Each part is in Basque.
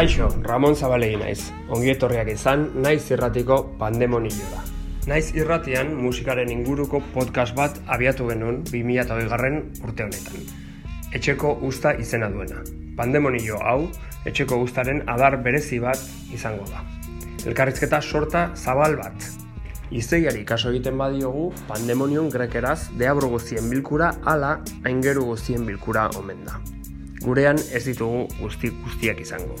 Kaixo, Ramon Zabalegi naiz. Ongi etorriak izan, naiz irratiko pandemonioa. Naiz irratian musikaren inguruko podcast bat abiatu genuen 2008 garren urte honetan. Etxeko usta izena duena. Pandemonio hau, etxeko ustaren adar berezi bat izango da. Elkarrizketa sorta zabal bat. Izeiari kaso egiten badiogu, pandemonion grekeraz deabro guztien bilkura ala aingeru guztien bilkura omen da. Gurean ez ditugu guzti guztiak izango.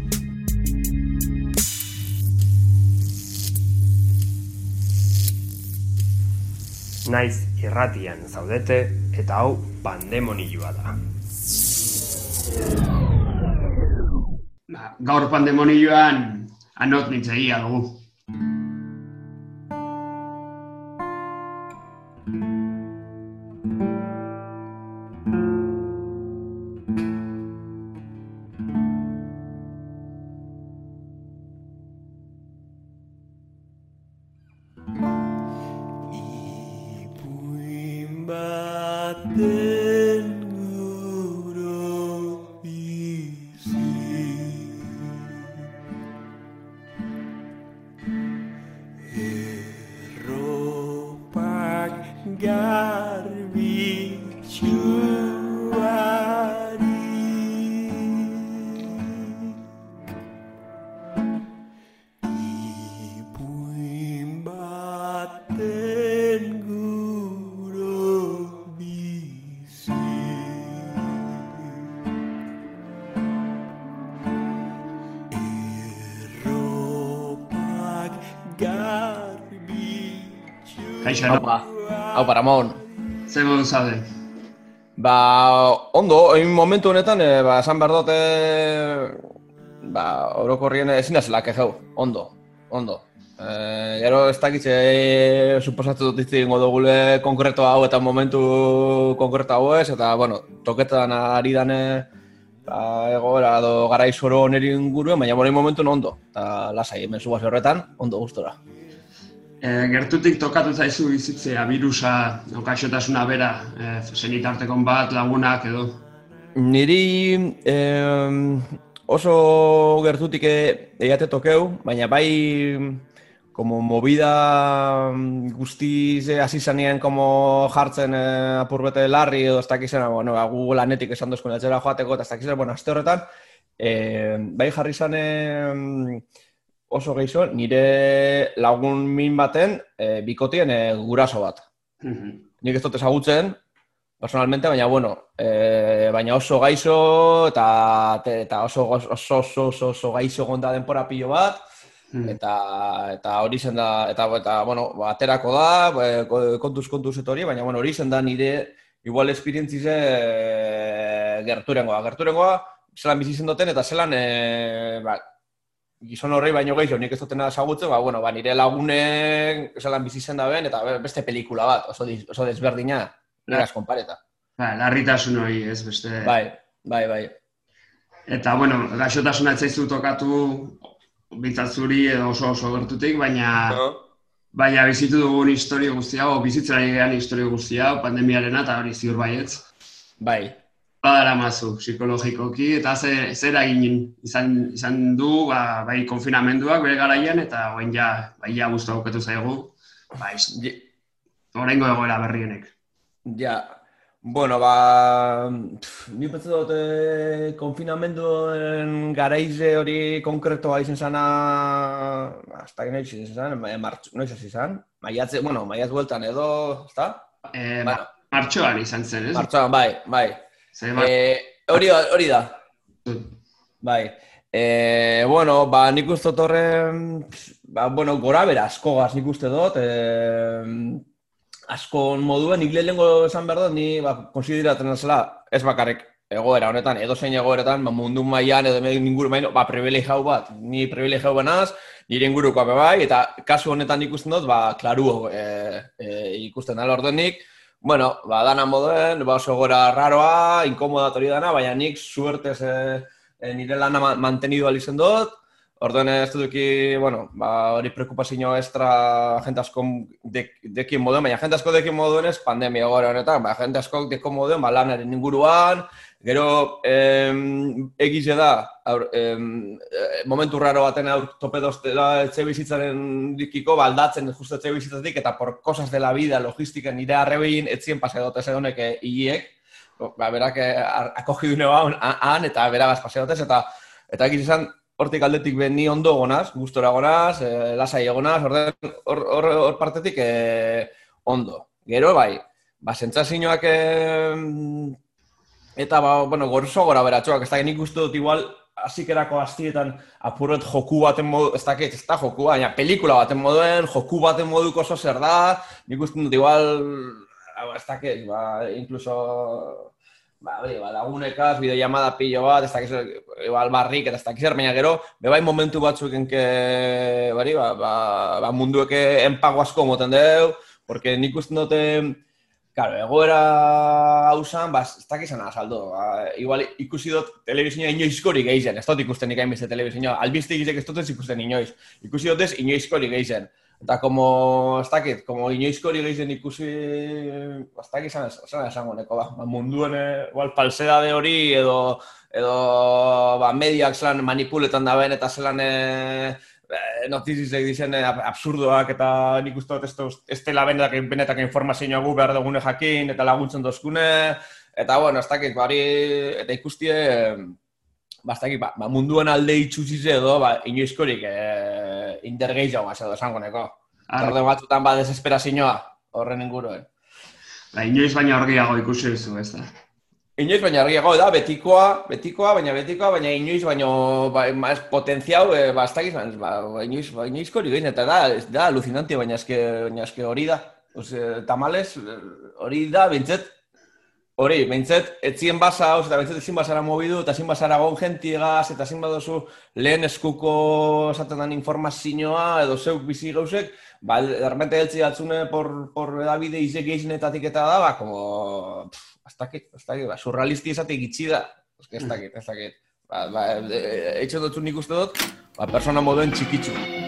Naiz irratian zaudete eta hau pandemonioa da. Ba, gaur pandemonioan anot nitzegia dugu. Kaixo, Haupa, haupa Ramon. Zer modu zaude? Ba, ondo, egin momentu honetan, e, ba, esan behar dute, ba, orokorrien ezin da zela kejau, ondo, ondo. E, gero ez dakitze, e, suposatu dut izti ingo dugule konkreto hau eta momentu konkreto hau ez, eta, bueno, toketan ari dane, ba, egoera edo garai zoro oneri inguruen, baina bora momentu ondo, eta lasai, zugaz horretan, ondo gustora. E, gertutik tokatu zaizu bizitzea, virusa, okaixotasuna bera, e, senitartekon bat, lagunak edo. Niri em, oso gertutik e- eiate tokeu, baina bai como movida guztiz eh, hasi zanean como jartzen eh, apurbete larri edo ez dakizena, bueno, ba, gu lanetik esan etxera joateko eta ez dakizena, bueno, aste horretan, eh, bai jarri zane oso gehiago, nire lagun min baten eh, bikotien eh, guraso bat Mhm. nik ez dut ezagutzen, personalmente, baina bueno, e, baina oso gaixo eta eta oso oso oso oso, oso, gaixo gonda denpora pilo bat Mhm. eta eta hori zen da eta eta bueno, aterako da, ko- kontuz kontuz eta hori, baina bueno, hori zen da nire igual esperientzize e, gerturengoa, gerturengoa zelan bizi zen duten eta zelan e, ba, gizon horrei baino gehiago nik ez dutena ezagutzen, ba, bueno, ba, nire lagunek zelan bizi zen da ben, eta be- beste pelikula bat, oso, diz- oso desberdina, nire konpareta. Ba, larritasun hori, ez beste. Bai, bai, bai. Eta, bueno, gaixotasuna ez zaizu tokatu, bintzat zuri edo oso oso gertutik, baina... Baina bizitu dugun historio guztia, o bizitzen ari gehan historio guztia, pandemiarena eta hori ziur baietz. Bai. Badara mazu, psikologikoki, eta ze, zer egin izan, izan du, ba, bai konfinamenduak bere garaian, eta orain ja, bai ja guztu aukatu zaigu, ba, Je- oraingo egoera berrienek. Ja, bueno, ba, pff, ni pentsa dut eh, konfinamenduen garaize hori konkretoa izan zana, hasta que noiz izan zan, eh, martx, noiz izan, maiatze, bueno, maiatz bueltan edo, ezta? E, Bueno, martxoan izan zen, ez? martxoan, bai, bai. Ze, ba, Eh, hori, da- hori da, bai. E, bueno, ba, nik uste dut horren, ba, bueno, gora bera asko gaz nik uste dut, e, asko moduen, nik lehenengo esan behar dut, ni ba, konsideratzen zela, ez bakarrik egoera honetan, edo zein egoeretan, ba, mundu mailan edo inguru maino, ba, privilegiau bat, ni privilegiau banaz, nire inguruko bai, eta kasu honetan ikusten dut, ba, klaru e, e, ikusten dela ordenik, bueno, ba, dana moduen, ba, oso gora raroa, inkomodatori dana, baina nik suertez e, e, nire lana ma- mantenidu alizen dut, Orduan ez duki, bueno, ba, hori preokupazio extra jente asko dek, dekin moduen, baina jente asko dekin moduen ez pandemia gore honetan, ba, jente asko deko moduen, ba, lanaren inguruan, gero em, egize da, aur, em, eh, momentu raro baten aur tope doztela etxe bizitzaren dikiko, ba, aldatzen justo etxe bizitzatik, eta por cosas de la vida, logistika, nire arrebegin etzien paseadote zegonek eh, hiliek, ba, berak eh, akogidune ba, han, eta beragaz paseadotez, eta eta egiz izan, hortik aldetik ni ondo gonaz, gustora gonaz, e, lasai egonaz, orden hor, hor, hor partetik e, ondo. Gero bai, ba, sentsazioak e, eta ba, bueno, gorzo gora beratxoak, ez da, nik uste dut igual, hasikerako hastietan apurret joku baten modu, ez dakit, ez da joku, baina pelikula baten moduen, joku baten moduko oso zer da, nik uste dut igual, ez dakit, ba, incluso ba, hori, ba, lagunekaz, bideollamada pillo bat, ez dakiz, igual barrik, eta ez dakiz baina gero, bebai momentu batzuk enke, bari, ba, ba, ba mundueke enpago asko moten deu, porque nik usten dute, Claro, egoera hausan, ba, ez dakizan azaldo. Ba, igual ikusi dut telebizioa inoizkorik geizen, ez dut ikusten ikain beste telebizioa. Albiztik izek ez dut ikusten inoiz. Ikusi dut ez inoizkorik geizen. Eta como, ez dakit, como inoizkorik geizen ikusi, ba, ez dakizan ez, esan esango neko, ba, ba munduen, eh, igual, falsedade hori edo, edo, ba, mediak zelan manipuletan da ben, eta zelan, eh, notizizek dizen eh, ab- absurdoak eta nik uste dut ez, dela benetak, benetak informazioa gu behar dugune jakin eta laguntzen dozkune eta bueno, ez dakit, bari, eta ikustie eh, ba, ez dakit, ba, ba, munduan alde itxuzize edo, ba, inoizkorik eh, intergeizagoa edo esango neko. Arre. Orde batzutan ba desesperazioa horren inguruen. Ba, inoiz baina argiago ikusi duzu, ez da. Inoiz baina argiago da, betikoa, betikoa, baina betikoa, baina inoiz baino ba, ma, ez potentziau, e, ba, ez ba, ba, inoiz, ba, inoiz hori gehin, eta da, da alucinante, baina eske, baina eske hori da. Ose, tamales, eh, hori da, bintzet, hori, bintzet, etzien basa, oz, eta bintzet ezin basara mobidu, eta ezin basara gon gentiegaz, eta ezin badozu lehen eskuko esaten dan informazioa, edo zeuk bizi gauzek, ba, derrepente heltzi datzune por, por edabide izek geizenetatik eta da, ba, como, pff, ez dakit, ez dakit, ba, surrealisti esatik itxi da, ez dakit, ez dakit. Ba, ba, eitxo dut nik uste dut, ba, persona moduen txikitzu.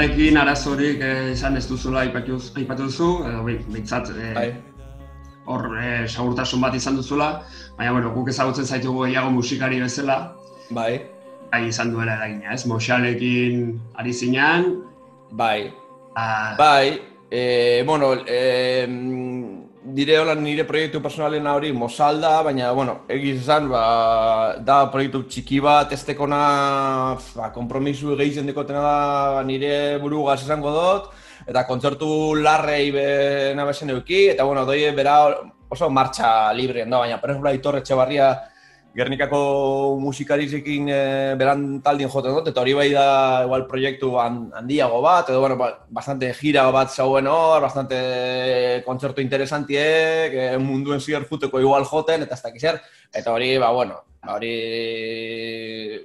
Lanarekin arazorik eh, izan ez duzula aipatu aipatu duzu, edo bi- behintzat eh, Bai. hor eh, segurtasun bat izan duzula, baina bueno, guk ezagutzen zaitugu gehiago musikari bezala, Bai, bai izan duela eragina, ez? Moxalekin ari zinean, bai, ah, Bai, e, bueno, e, dire hola nire proiektu personalena hori mozalda, baina, bueno, egiz esan, ba, da proiektu txiki bat, ez tekona, ba, kompromisu gehizen dekotena da nire burugaz esango dut, eta kontzertu larrei be, nabezen euki, eta, bueno, doi bera oso martxa libre, da, baina, por ejemplo, Aitor Etxebarria Gernikako musikarizekin e, beran taldin joten dut, eta hori bai da igual proiektu han- handiago bat, edo bueno, ba- bastante gira bat zauen hor, bastante kontzertu interesantiek, e, munduen zier futeko igual joten, eta ez dakiz eta hori, ba, bueno, ba, hori eh,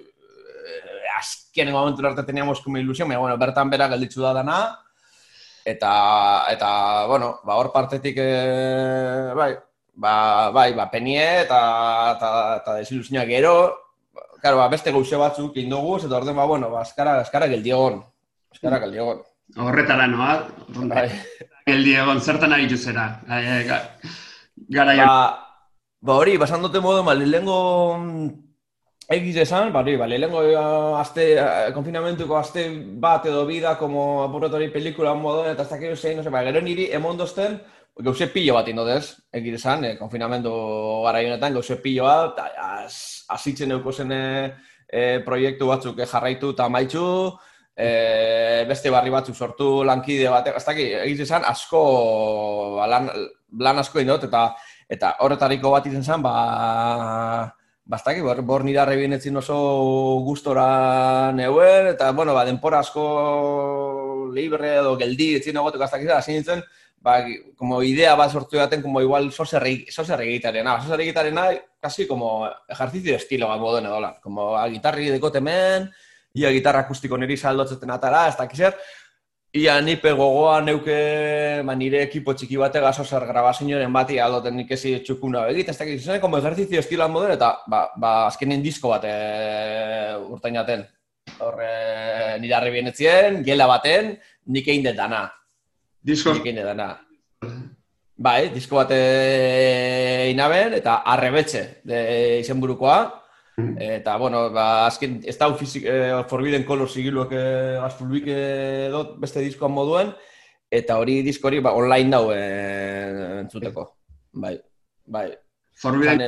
azken momentu arte teníamos como ilusión, baina, bueno, bertan bera gelditzu da dana, eta, eta bueno, ba, hor partetik, e, bai, ba, bai, ba, penie eta, eta, eta desilusioa gero, claro, ba, beste gauze batzuk egin dugu, eta orden, ba, bueno, ba, askara, askara geldiegon. Askara geldiegon. horretara noa, Bai. geldi egon zertan aritu zera. Ga- Gara Ba, ba hori, basan dute modu, ba, lehengo egiz esan, ba hori, ba, lehengo eh, aste, eh, konfinamentuko aste bat edo bida, como apurretori pelikula modu, eta ez dakit zein, no sé, ba, gero niri emondozten, gauze pillo bat indodez, egiz esan, eh, konfinamentu gara honetan, gauze pillo bat, azitzen euko zen eh, eh, proiektu batzuk eh, jarraitu eta maitzu, eh, beste barri batzuk sortu lankide batek, ez dakit, egiz esan, asko, ba, lan, lan asko indot, eta eta horretariko bat izan zen, ba, bastaki, bor, bor nire arrebienetzin oso gustora neuen, eta, bueno, ba, denpora asko libre edo geldi, etzin egotuk aztak izan, hasi nintzen, ba, como idea bat sortu daten, como igual sozer egitarena, sozer egitarena, casi como ejercicio estilo bat moden edo, lan. como a gitarri dekote men, ia gitarra akustiko niri saldotzeten atara, ez dakiz zer, Ia nipe gogoa neuke ba, nire ekipo txiki bate gaso zer grabazioaren bati aldoten nik ezi txukuna begit, ez dakit, zen, como ejercizio estiloan moden, eta ba, ba, azkenen disko bat e, urtainaten. Horre, nire harri bienetzien, gela baten, nik egin dana. Disko Nik egin dut dana. Bai, disko bat e, inaben, eta arrebetxe de izenburukoa. Eta, bueno, ba, azken, ez da fizik, eh, Forbidden Color sigiluak eh, azpulbik eh, dut beste diskoan moduen, eta hori disko hori ba, online dau eh, entzuteko. Bai, bai. forbidden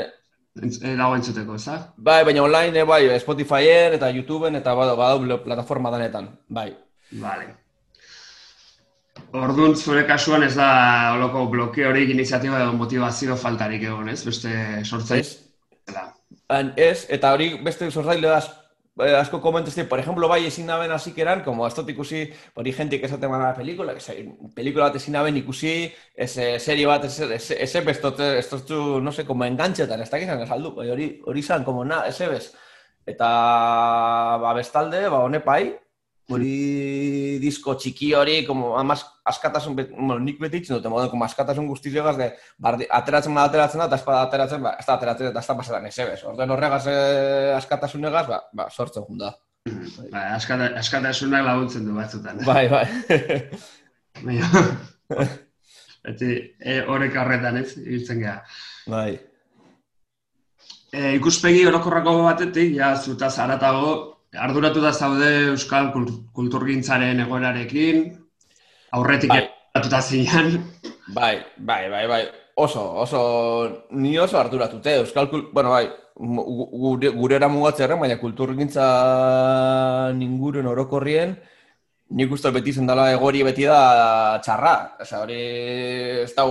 entz- eh, dago entzuteko, ez da? bai, baina online, eh, bai, Spotifyen eta YouTubeen eta bada, bada plataforma danetan, bai. Vale. Orduan, zure kasuan ez da holoko blokeorik, iniziatiba edo motivazio faltarik egon, ez? Beste sortzaile Ez. Han, ez, eta hori beste sortzaile az, eh, asko komentazte, por ejemplo, bai ezin naben hasikeran, como ez dut ikusi, hori jentik esaten bana pelikula, que se- pelikula bat ezin naben ikusi, ez eh, serie bat, ez, dut, ez dut, no sé, como enganchetan, ez dakizan, ez aldu, bai, hori, hori zan, como na, ez ebez. Eta, ba, bestalde, ba, honepai, hori disko txiki hori, como, amaz, askatasun, bueno, nik beti itzen dute, moden, como askatasun guztiz egaz, de, bardi, ateratzen da, ateratzen da, eta ez bada ateratzen, ba, ez da ateratzen, eta ez da pasetan ez ebez. Orden horregaz eh, askatasun egaz, ba, ba, sortzen jun da. Ba, askata, askatasunak laguntzen du batzutan. Bai, bai. Beti, e, horrek horretan ez, ibiltzen geha. bai. E, ikuspegi orokorrako batetik, ja, zutaz haratago, arduratu da zaude Euskal kul- kulturgintzaren egoerarekin, aurretik Bai. bai. zinean, Bai, bai, bai, bai. Oso, oso, ni oso harturatute. Euskal, kul- bueno, bai, mu- gu- gure, gurera mugatzearen, baina kulturgintza ninguren orokorrien, nik uste beti zen dela egori beti da txarra. Osea, hori ez da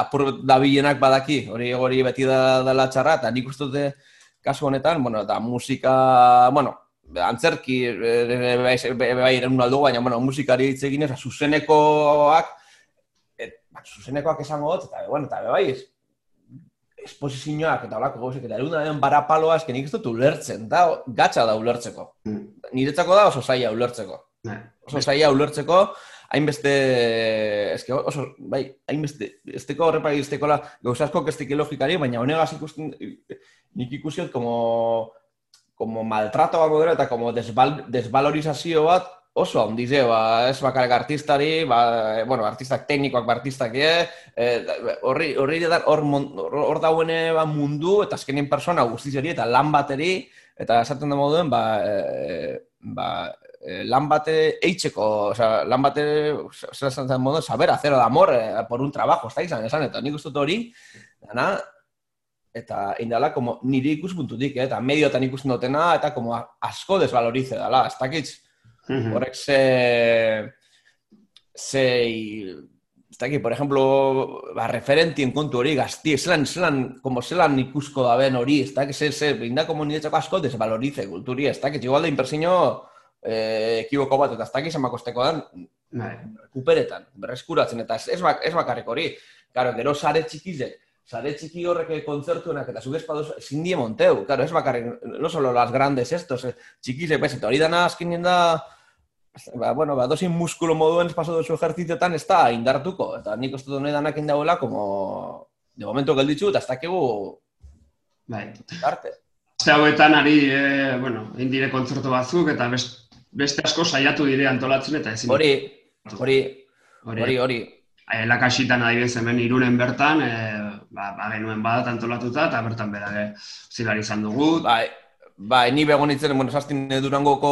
apur dabilenak badaki, hori egori beti da dela txarra, eta nik uste dute kasu honetan, bueno, eta musika, bueno, antzerki, e, bai, bai, bai, erun aldu, baina, bueno, musikari hitz egin, oza, zuzenekoak, et, ba, zuzenekoak esango dut, eta, bueno, eta bai, ez, esposizioak eta holako gauzek, eta eruna den barapaloa, eske nik ez dut ulertzen, da, gatza da ulertzeko. Niretzako da oso zaila ulertzeko. Bai. Oso zaila ulertzeko, hainbeste, eske oso, bai, hainbeste, esteko horrepa iztekola, gauza asko kestik logikari, baina honegaz ikusten, nik ikusiot como, como maltrato bat dela eta como desval, desvalorizazio bat oso handiz, eh, ba, ez bakarrik artistari, ba, eh, bueno, artistak teknikoak, ba, artistak, eh, eh, horri, horri da, hor, hor, dauene ba, mundu, eta azkenien persona guztiz hori, eta lan bateri, eta esaten da moduen, ba, eh, ba, eh, lan bate eitzeko, osea, lan bate, zera esan zen modu, saber hacer el amor eh, por un trabajo, ez da izan, esan, eta nik uste hori, dana, eta indala, como nire ikuspuntutik, eh, eta mediotan ikusten dutena, eta como asko desvalorize dela, ez dakitz, Mhm. horrek ze, ze, ez dakit, por ejemplo, ba, referentien kontu hori gazti, zelan, zelan, como zelan ikusko da ben hori, ez dakit, ze, ze, binda como niretzako asko desvalorize kulturi, ez dakit, igual da inpersino eh, ekiboko bat, eta ez dakit zemakosteko dan, Bai. rekuperetan, berreskuratzen, eta ez, ez, bak, ez bakarrik hori. Claro, gero sare txikizek, sare txiki horrek kontzertuenak eta zuk espadoz, ezin die monteu. Claro, ez bakarrik, no solo las grandes estos, eh, txikizek, bez, eta hori dana azkenean da, ba, bueno, ba, dozin muskulu moduen paso dozu ejertzitzetan ez da indartuko. Eta nik uste dut nahi danak indauela, como, de momento gelditzu, eta ez dakigu Bai. arte. Aste hauetan ari, e, bueno, indire kontzertu batzuk, eta best, beste asko saiatu dire antolatzen, eta ezin. Hori, Hori, hori, hori. Eh, lakasitan adibidez hemen irunen bertan, e, ba, ba genuen badat antolatuta, eta bertan bera e, zilari izan dugu. Bai, bai, ni begon itzen, bueno, sastin Durangoko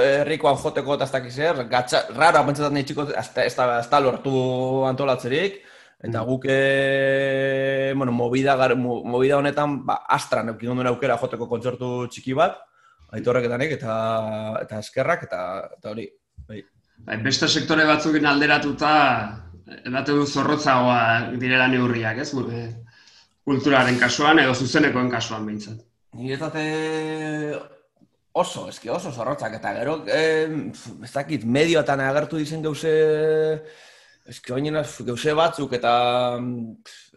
herrikoan joteko eta ez dakiz zer, gatsa, raro pentsatzen nahi txiko, ez da, ez lortu antolatzerik, eta Mm. guk, e, bueno, movida, gar, mo- movida honetan, ba, astran eukin onduen aukera joteko kontzertu txiki bat, aitorrek eta eta, eta eskerrak, eta, eta hori, bai. Bai, beste sektore batzukin alderatuta, ebate du zorrotzagoa direla neurriak, ez? Kulturaren kasuan edo zuzenekoen kasuan behintzat. Niretate oso, eski oso zorrotzak, eta gero, eh, ez dakit, medioetan agertu dizen gauze, eski oinena gauze batzuk, eta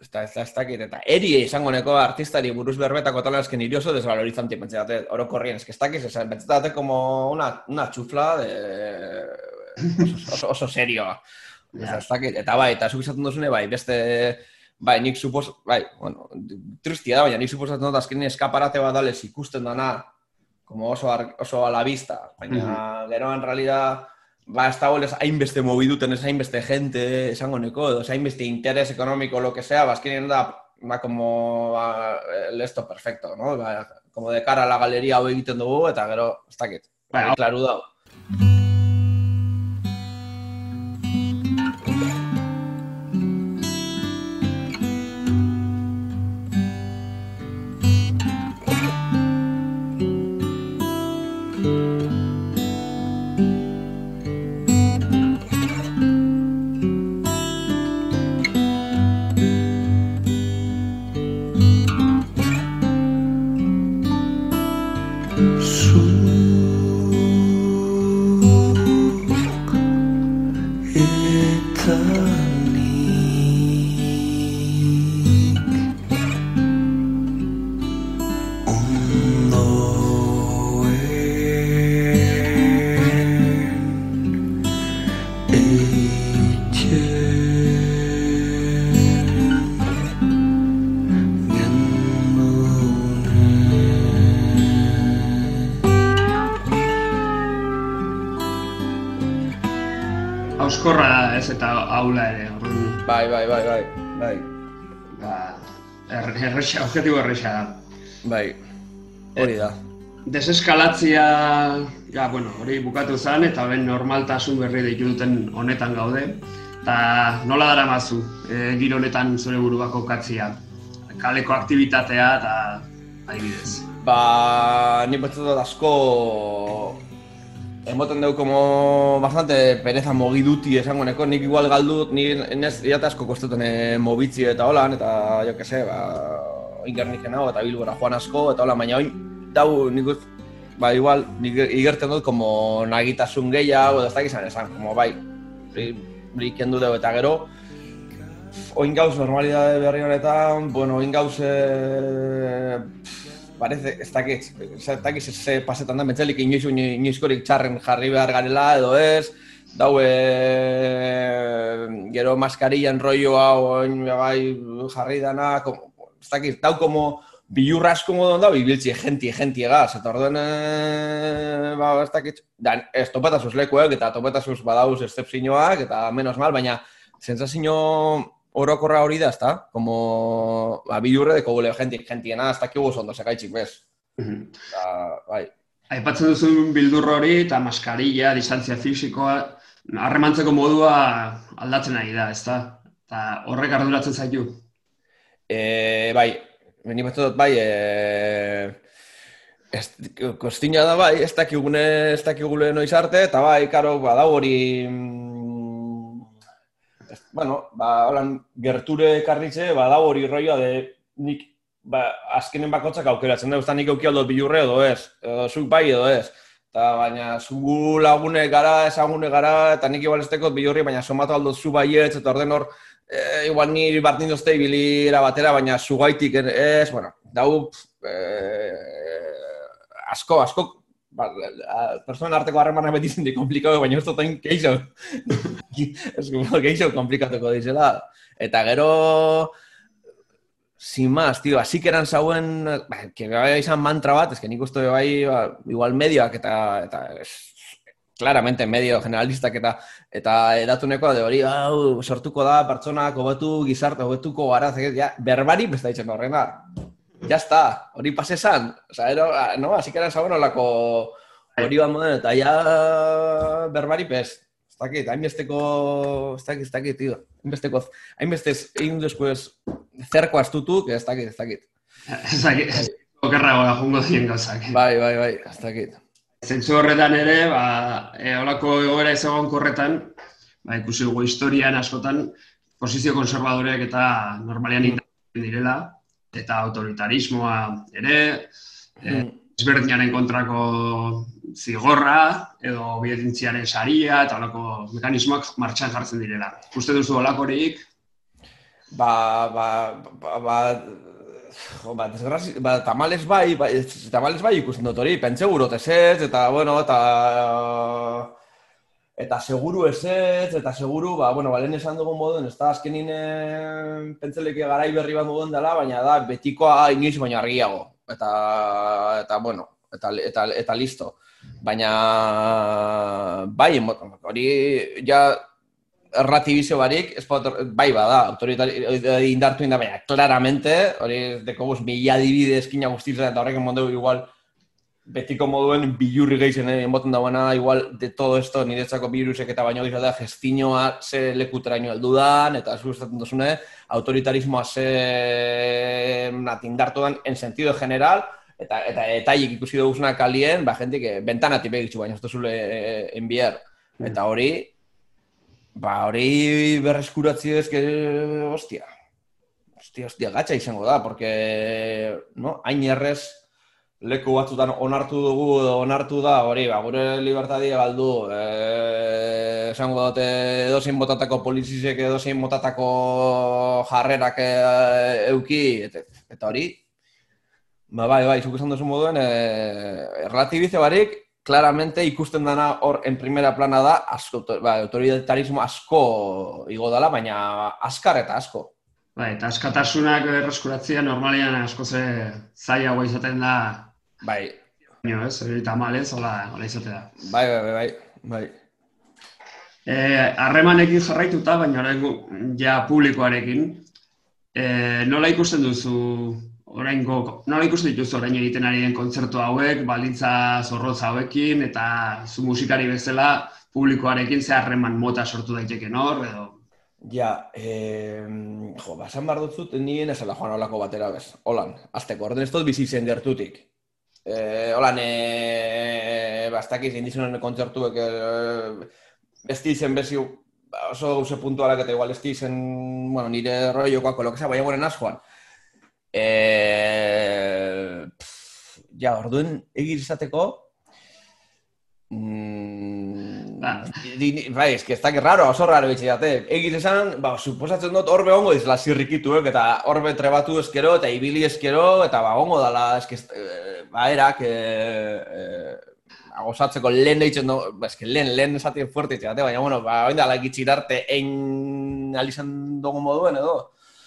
ez da, ez da, ez dakit, eta eri izango neko artistari buruz berbetako tala esken niri oso desvalorizante, pentsatate, orokorrien, eski ez dakit, ez pentsatate como una, una chufla de... oso, oso, oso serioa. Ja. ez dakit, eta bai, eta zuk izaten duzune, bai, beste, bai, nik supos, bai, bueno, tristia da, baina nik suposatzen dut azkenin eskaparate bat dalez ikusten dana, como oso, ar, oso a la vista, baina gero en realidad, ba, ez dago hainbeste mobiduten, ez hainbeste gente, esango neko, edo ez hainbeste interés ekonomiko, lo que sea, ba, azkenin da, ba, como, ba, esto perfecto, no? Ba, como de cara a la galería hau egiten dugu, eta gero, ez dakit, bai, klaru dago. Eta aula ere. orduan, Bai, bai, bai, bai, bai, Ba, er, erresa, objetibo erresa da. bai, hori da. Deseskalatzia, ja, bueno, hori bukatu zen eta ben normaltasun berri deitu duten honetan gaude. Eta nola dara mazu, e, giro honetan zure burubako katzia, kaleko aktivitatea eta adibidez. Ba, ni betzat dut asko emoten dugu como bastante pereza mogiduti esango neko, nik igual galdu, ni nez iate asko kostuten eh, mobitzi eta holan, eta jo que se, ba, ingernik nago eta bilbora joan asko, eta hola, baina oin, dau, nik uz, ba, igual, nik igerten dut como nagitasun gehiago, edo ez dakizan esan, como bai, hori kendu dugu eta gero, oin gauz normalidade berri honetan, bueno, oin gauz, eh, parece, ez dakit, ez dakit ze, pasetan da, mentzelik inoiz, inoizkorik txarren jarri behar garela edo ez, dau, e, gero maskarillan rolloa oin bai jarri dana, como, ez dakit, dau como bilurra asko modon da, bibiltzi genti, genti egaz, eta orduen, e, ba, ez dakit, da, ez topetasuz lekuek, eta topetasuz badauz excepzioak, eta menos mal, baina sensazio orokorra hori da, ezta? Como, ba, bilurre deko gule genti, gentiena, ez dakigu ondo sekaitxik, bez? Da, bai. Aipatzen duzun bildur hori eta maskarilla, distantzia fisikoa, harremantzeko modua aldatzen ari da, ezta? Eta horrek arduratzen zaitu. E, bai, beni betu dut, bai, e, ez, kostina da, bai, ez dakigune, ez dakigule noiz arte, eta bai, karo, badau hori, mm, ez, bueno, ba, holan, gerture karritze, badau hori roioa de nik, ba, azkenen bakotzak aukeratzen da, nik auki aldot bilurre edo ez, edo zuk bai edo ez. Eta baina zu lagune gara, ezagune gara, eta nik igual ez bilurri, baina somatu aldot zu baietz, eta orden hor, e, igual ni bartin dozte ibilira batera, baina zugaitik ez, bueno, dau, e, asko, asko, ba, personen arteko harremana beti zinti komplikatu, baina ez dut hain geixo, geixo komplikatuko dizela. Eta gero, sin más, tío, así que eran zauen, ba, que bai izan mantra bat, ez que nik uste bai, ba, igual medioak eta, eta es, claramente medio generalistak eta eta edatuneko de hori hau sortuko da pertsonak hobetu gizarte hobetuko gara ja berbari beste ditzen horrena ya está hori pase esan. O sea ero, no así que era sabon olako hori bat moden eta ja berbari pez. Ez dakit hainbesteko ez dakit ez dakit tío. Hainbesteko hainbeste egin después zerko astutu que ez dakit. Ez dakit Ez dakit, okerrago jungo dien gauzak. bai bai bai ez dakit. Zentzu horretan ere, ba, e, holako egoera ez egon korretan, ba, ikusi dugu historian askotan, posizio konservadoreak eta normalean Mm. direla, eta autoritarismoa ere, e, Mm. ezberdinaren kontrako zigorra, edo obietintziaren saria, eta holako mekanismoak martxan jartzen direla. Uste duzu holakorik, Ba, ba, ba, ba, jo, ba, desgrazi, ba, tamales bai, ba, tamales bai ikusten dut hori, pentsa ez eta, bueno, eta, eta seguru ez ez, eta seguru, ba, bueno, balen esan dugun moduen, ez da azkenin pentseleke garai berri bat dugun dela, baina da, betikoa inoiz baino argiago, eta, eta, bueno, eta, eta, eta listo. Baina, bai, hori, ja, erratibizio barik, ez bai bada, autoritari indartu inda, baina, claramente, hori dekoguz mila adibide eskina guztizen, eta horrekin mondeu igual, betiko moduen bilurri gehizen eh, emoten dagoena, igual de todo esto, niretzako virusek eta baino gizalda, gestinoa ze lekuteraino heldu dan, eta zu estaten duzune, autoritarismoa ze nat indartu dan, en sentido general, eta eta etaiek ikusi duguzuna kalien, ba, gente que ventanatik begitzu baina ez duzule eh, enviar. Eta hori, ba, hori berreskuratzi ez, que, hostia, hostia, hostia, gatxa izango da, porque, no, hain errez, leku batzutan onartu dugu, edo onartu da, hori, ba, gure libertadia galdu, e, esango dute edozein botatako polizisek edozein botatako jarrerak e, euki, eta, eta hori, ba, bai, bai, zuk esan duzu moduen, e, relatibize barik, claramente ikusten dana hor en primera plana da, asko, ba, autoritarismo asko igo dela, baina askar eta asko. bai, eta askatasunak erreskuratzea normalean asko ze zailagoa izaten da, Bai, baino ez, hori tamalez, hola, hola izatea. bai, bai, bai, bai, bai. Eh, harremanekin jarraituta, baina orain ja publikoarekin, eh, nola ikusten duzu oraingo, nola ikusten dituzu orain egiten ari den kontzertu hauek, baldintza zorrotz hauekin, eta zu musikari bezala publikoarekin ze harreman mota sortu daiteken hor, edo... Ja, eh, jo, basan behar dutzut, nien esela joan olako batera bez. Holan, azteko, orden ez dut bizi zen gertutik. Eh, holan, eh, bastakiz, indizunen kontzertuek, eh, ez dizen bezi oso gauze puntualak eta igual ez dizen, bueno, nire que sea, baina guaren joan. Eh, pff, ja, orduen egir izateko, mm, Ba. Bai, eski ez dakit raro, oso raro bitxe date. Egiz esan, ba, suposatzen dut horbe ongo dizela zirrikituek, eta horbe trebatu eskero, eta ibili eskero, eta ba, ongo dala, eski, eh, ba, erak, eh, eh, gozatzeko lehen deitzen du, ba, eski lehen, lehen esatien fuerte itxe date, baina, bueno, ba, oin dala gitxirarte ein alizan dugu moduen edo.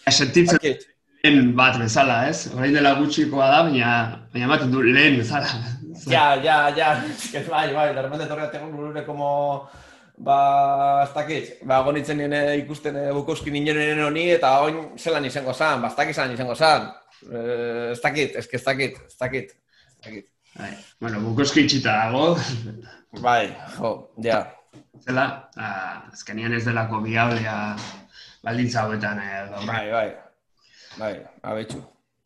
Sentitzen Dakit. lehen bat bezala, ez? Orain dela gutxikoa da, baina, baina ematen du lehen bezala. Ja, ja, ja, eski, bai, bai, de repente torrea tengo gure como ba, ez dakit, ba, gonitzen nire ikusten e, Bukowski ninen honi, eta oin zelan izango zan, ba, ez dakit zelan izango zan. Eh, ez dakit, ez ez dakit, ez dakit, ez. Bai. Bueno, bukoski itxita dago, Bai, jo, ja. zela, ah, azkenean ez delako biablea baldintza hauetan eh. Bai, bai, bai, abetxu.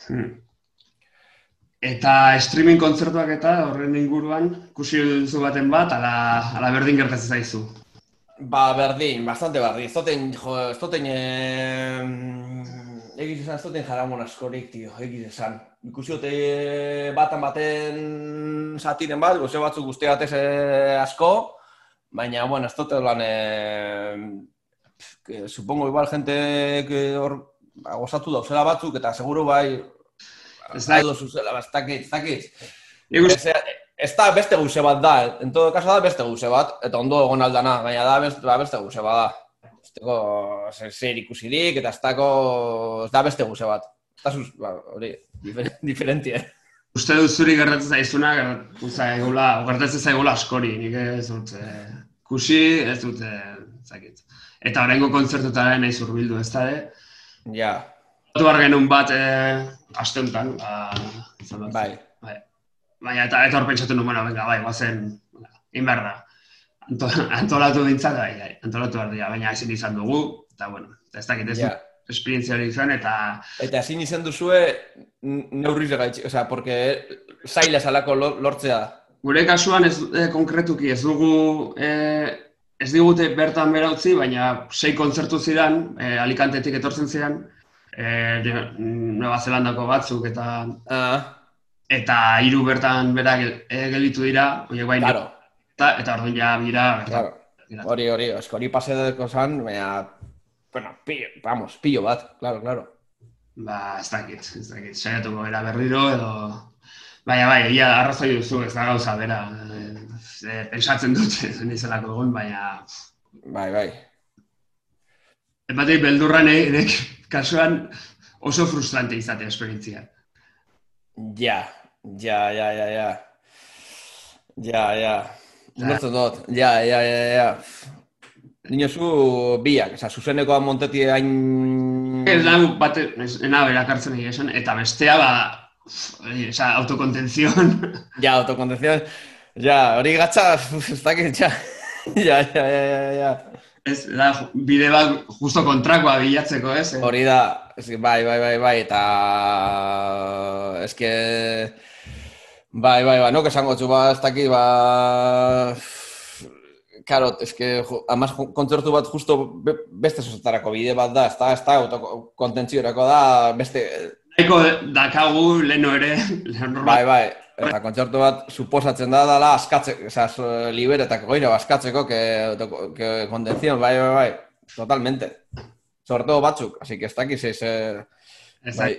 Hmm. Eta streaming kontzertuak eta horren inguruan, ikusi duzu baten bat, ala, ala berdin gertatzen zaizu. Ba, berdin, bastante berdin. Ez duten, jo, ez duten, eh, egiz esan, ez duten jaramon askorik, tio, egiz esan. Ikusi dute batan baten satiren bat, goze batzuk guzti batez eh, asko, baina, bueno, ez dute lan, que, supongo igual gente hor ba, gozatu dauzela batzuk, eta seguro bai, Ez da, zuzela, ba, ez dakit, ez dakit. Ez, ez da beste guze bat da, en todo caso da beste guze bat, eta ondo egon aldana, baina da beste, ba, beste guze bat da. Ez dago zer, ikusirik, eta ez dago, ez da beste guze bat. Da sus, ba, hori, difer, diferentie. uste dut zuri gertatzen zaizuna, gertatzen zaigula, gertatzen zaigula askori, nik ez dut, eh, kusi, ez dut, eh, zakit. Eta horrengo kontzertutara nahi zurbildu, ez da, eh? Ja, Batu behar genuen bat, eh, aste honetan, ba, izan bat. bai. Bai. Baina eta hor pentsatu nuen, bueno, venga, bai, guazen, inber da. Anto, antolatu dintzat, bai, bai, antolatu behar dira, baina ezin izan dugu, eta bueno, eta ez dakit ez dut esperientzia hori izan, eta Eta ezin izan duzue neurriz gaitxi, osea, porque zaila salako lo- lortzea. gure kasuan ez eh, konkretuki ez dugu, eh, ez digute bertan bera utzi, baina sei kontzertu ziren, eh, Alicantetik etortzen ziren, eh, Nueva Zelandako batzuk, eta Ah, eta hiru bertan bera gel, eh, gelditu dira, horiek baina, claro, eta, eta orduan ja bira, claro. Hori, hori, hori pase deko zan, baina, bueno, pillo, vamos, pillo bat, claro, claro. Ba, ez dakit, ez dakit, saiatuko gara berriro edo... Baina bai, da, arrazoi duzu, ez da gauza bera. Eh, eh, pensatzen dut, nizelako egun, baina... Bai, bai. Ematik beldurra nek, kasuan oso frustrante izate esperientzia. Ja, ja, ja, ja, ja. Ja, ja. Ulertzen dut, ja, ja, ja, ja. Nino zu biak, oza, zuzenekoa monteti hain... Ez da, bate, ez, ena berakartzen egia esan, eta bestea, ba, oza, autokontenzion. Ja, autokontención. Ja, hori gatza, ez dakit, ja. Ja, ja, ja, ja, ja. Ez da, bide bat justo kontrakoa bilatzeko, ez? Eh? Hori da, eske, bai, bai, bai, bai, eta... Eske... Bai, bai, bai, nok esango txu, ba, ez dakit, ba... Karo, eske, amaz kontzertu bat justo be- beste zozetarako bide bat da, ez da, ez da, autokontentziorako da, beste... Nahiko dakagu leno ere, lehen Bai, bai, eta kontzertu bat suposatzen da dala askatze, oza, liberetak goira askatzeko, que, que bai, bai, bai, totalmente. Sobre todo batzuk, así que ez dakiz ez... eh, Ez Bai,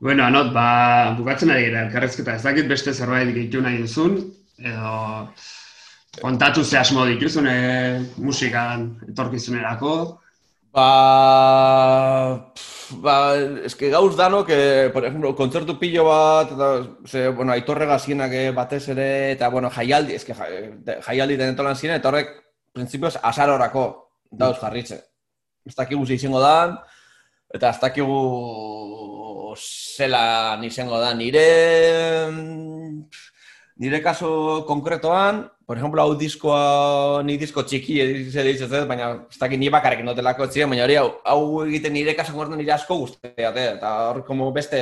Bueno, anot, ba, bukatzen ari gara elkarrezketa, ez dakit beste zerbait gehitu nahi duzun, edo kontatu ze asmo dituzun e, musikan etorkizunerako. Ba, ba, eske gauz dano, que, por ejemplo, kontzertu pillo bat, eta, ze, bueno, aitorre gazienak eh, batez ere, eta, bueno, jaialdi, eske de- jaialdi denetolan ziren, eta horrek, prinsipioz, asarorako dauz jarritze. Ez dakigu ze izango dan, eta ez dakigu zelan izango da nire, nire kaso konkretoan, por ejemplo, hau diskoa, ni disko txiki ze ditzen baina ez dakit ni bakarrik notelako etzien, baina hori hau, hau egiten nire kaso konkretoan nire asko guztiate, eta hor como beste,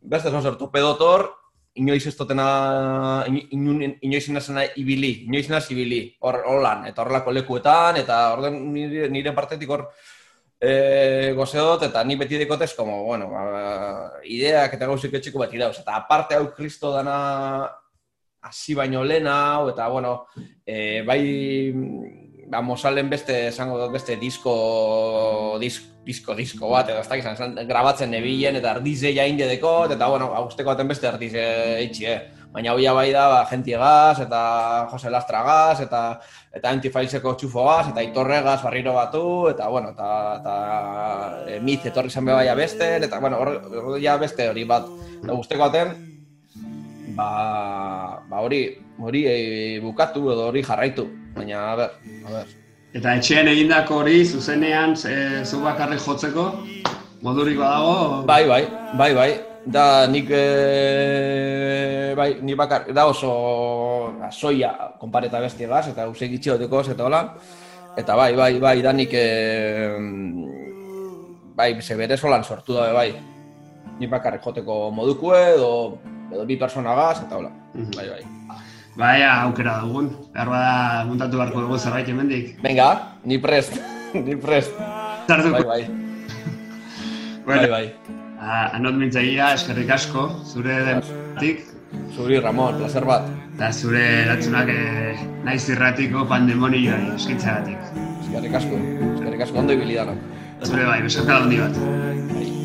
beste zon zer torpedotor, inoiz ez ino- inoiz inazena ibili, inoiz inaz ibili, hor holan, eta horrelako lekuetan, eta orden nire, nire partetik hor, e, goze dut, eta ni beti dekotez, como, bueno, ba, ideak eta gauzik etxiko beti dauz. Eta aparte hau kristo dana hasi baino lehen hau, eta, bueno, e, bai, ba, mozalen beste, esango dut, beste disko, dis, disko, disko bat, edo ez dakit, izan, grabatzen nebilen, eta ardize jainde dekot, eta, bueno, agusteko baten beste ardize itxi, eh? Baina hoia bai da, ba, gentiegaz, eta Jose Lastragaz, eta eta antifailseko txufogaz, eta itorregaz barriro batu, eta, bueno, eta, eta e, mit etorri zen bebaia beste, eta, bueno, hor, ja beste hori bat, eta guzteko baten, ba, ba hori, hori e, bukatu edo hori jarraitu, baina, a ber, a ber. Eta etxean egindako hori, zuzenean, e, zu bakarrik jotzeko, modurik badago, Bai, bai, bai, bai. Da, nik, e, bai, ni bakar, da oso soia konpareta bestiegaz, eta usek itxiotekoz, eta hola. Eta bai, bai, bai, da nik, e, bai, ze bere solan sortu da, bai. Ni bakarrik joteko modukue, edo, edo bi personagaz, eta hola. Mhm. Bai, bai. baia aukera dugun. Behar bada muntatu beharko dugu zerbait hemendik. Venga, ni prest, ni prest. Bai, bai, bueno, bai, bai. A- anot mintzagia, eskerrik asko, zure dentik, Zuri, Ramon, placer bat. eta zure eratzunak eh, naiz irratiko pandemonioari eskaintzagatik. Eskerrik asko, eskerrik asko, ondo ibili danok. Zure bai, besarka handi bat. Danak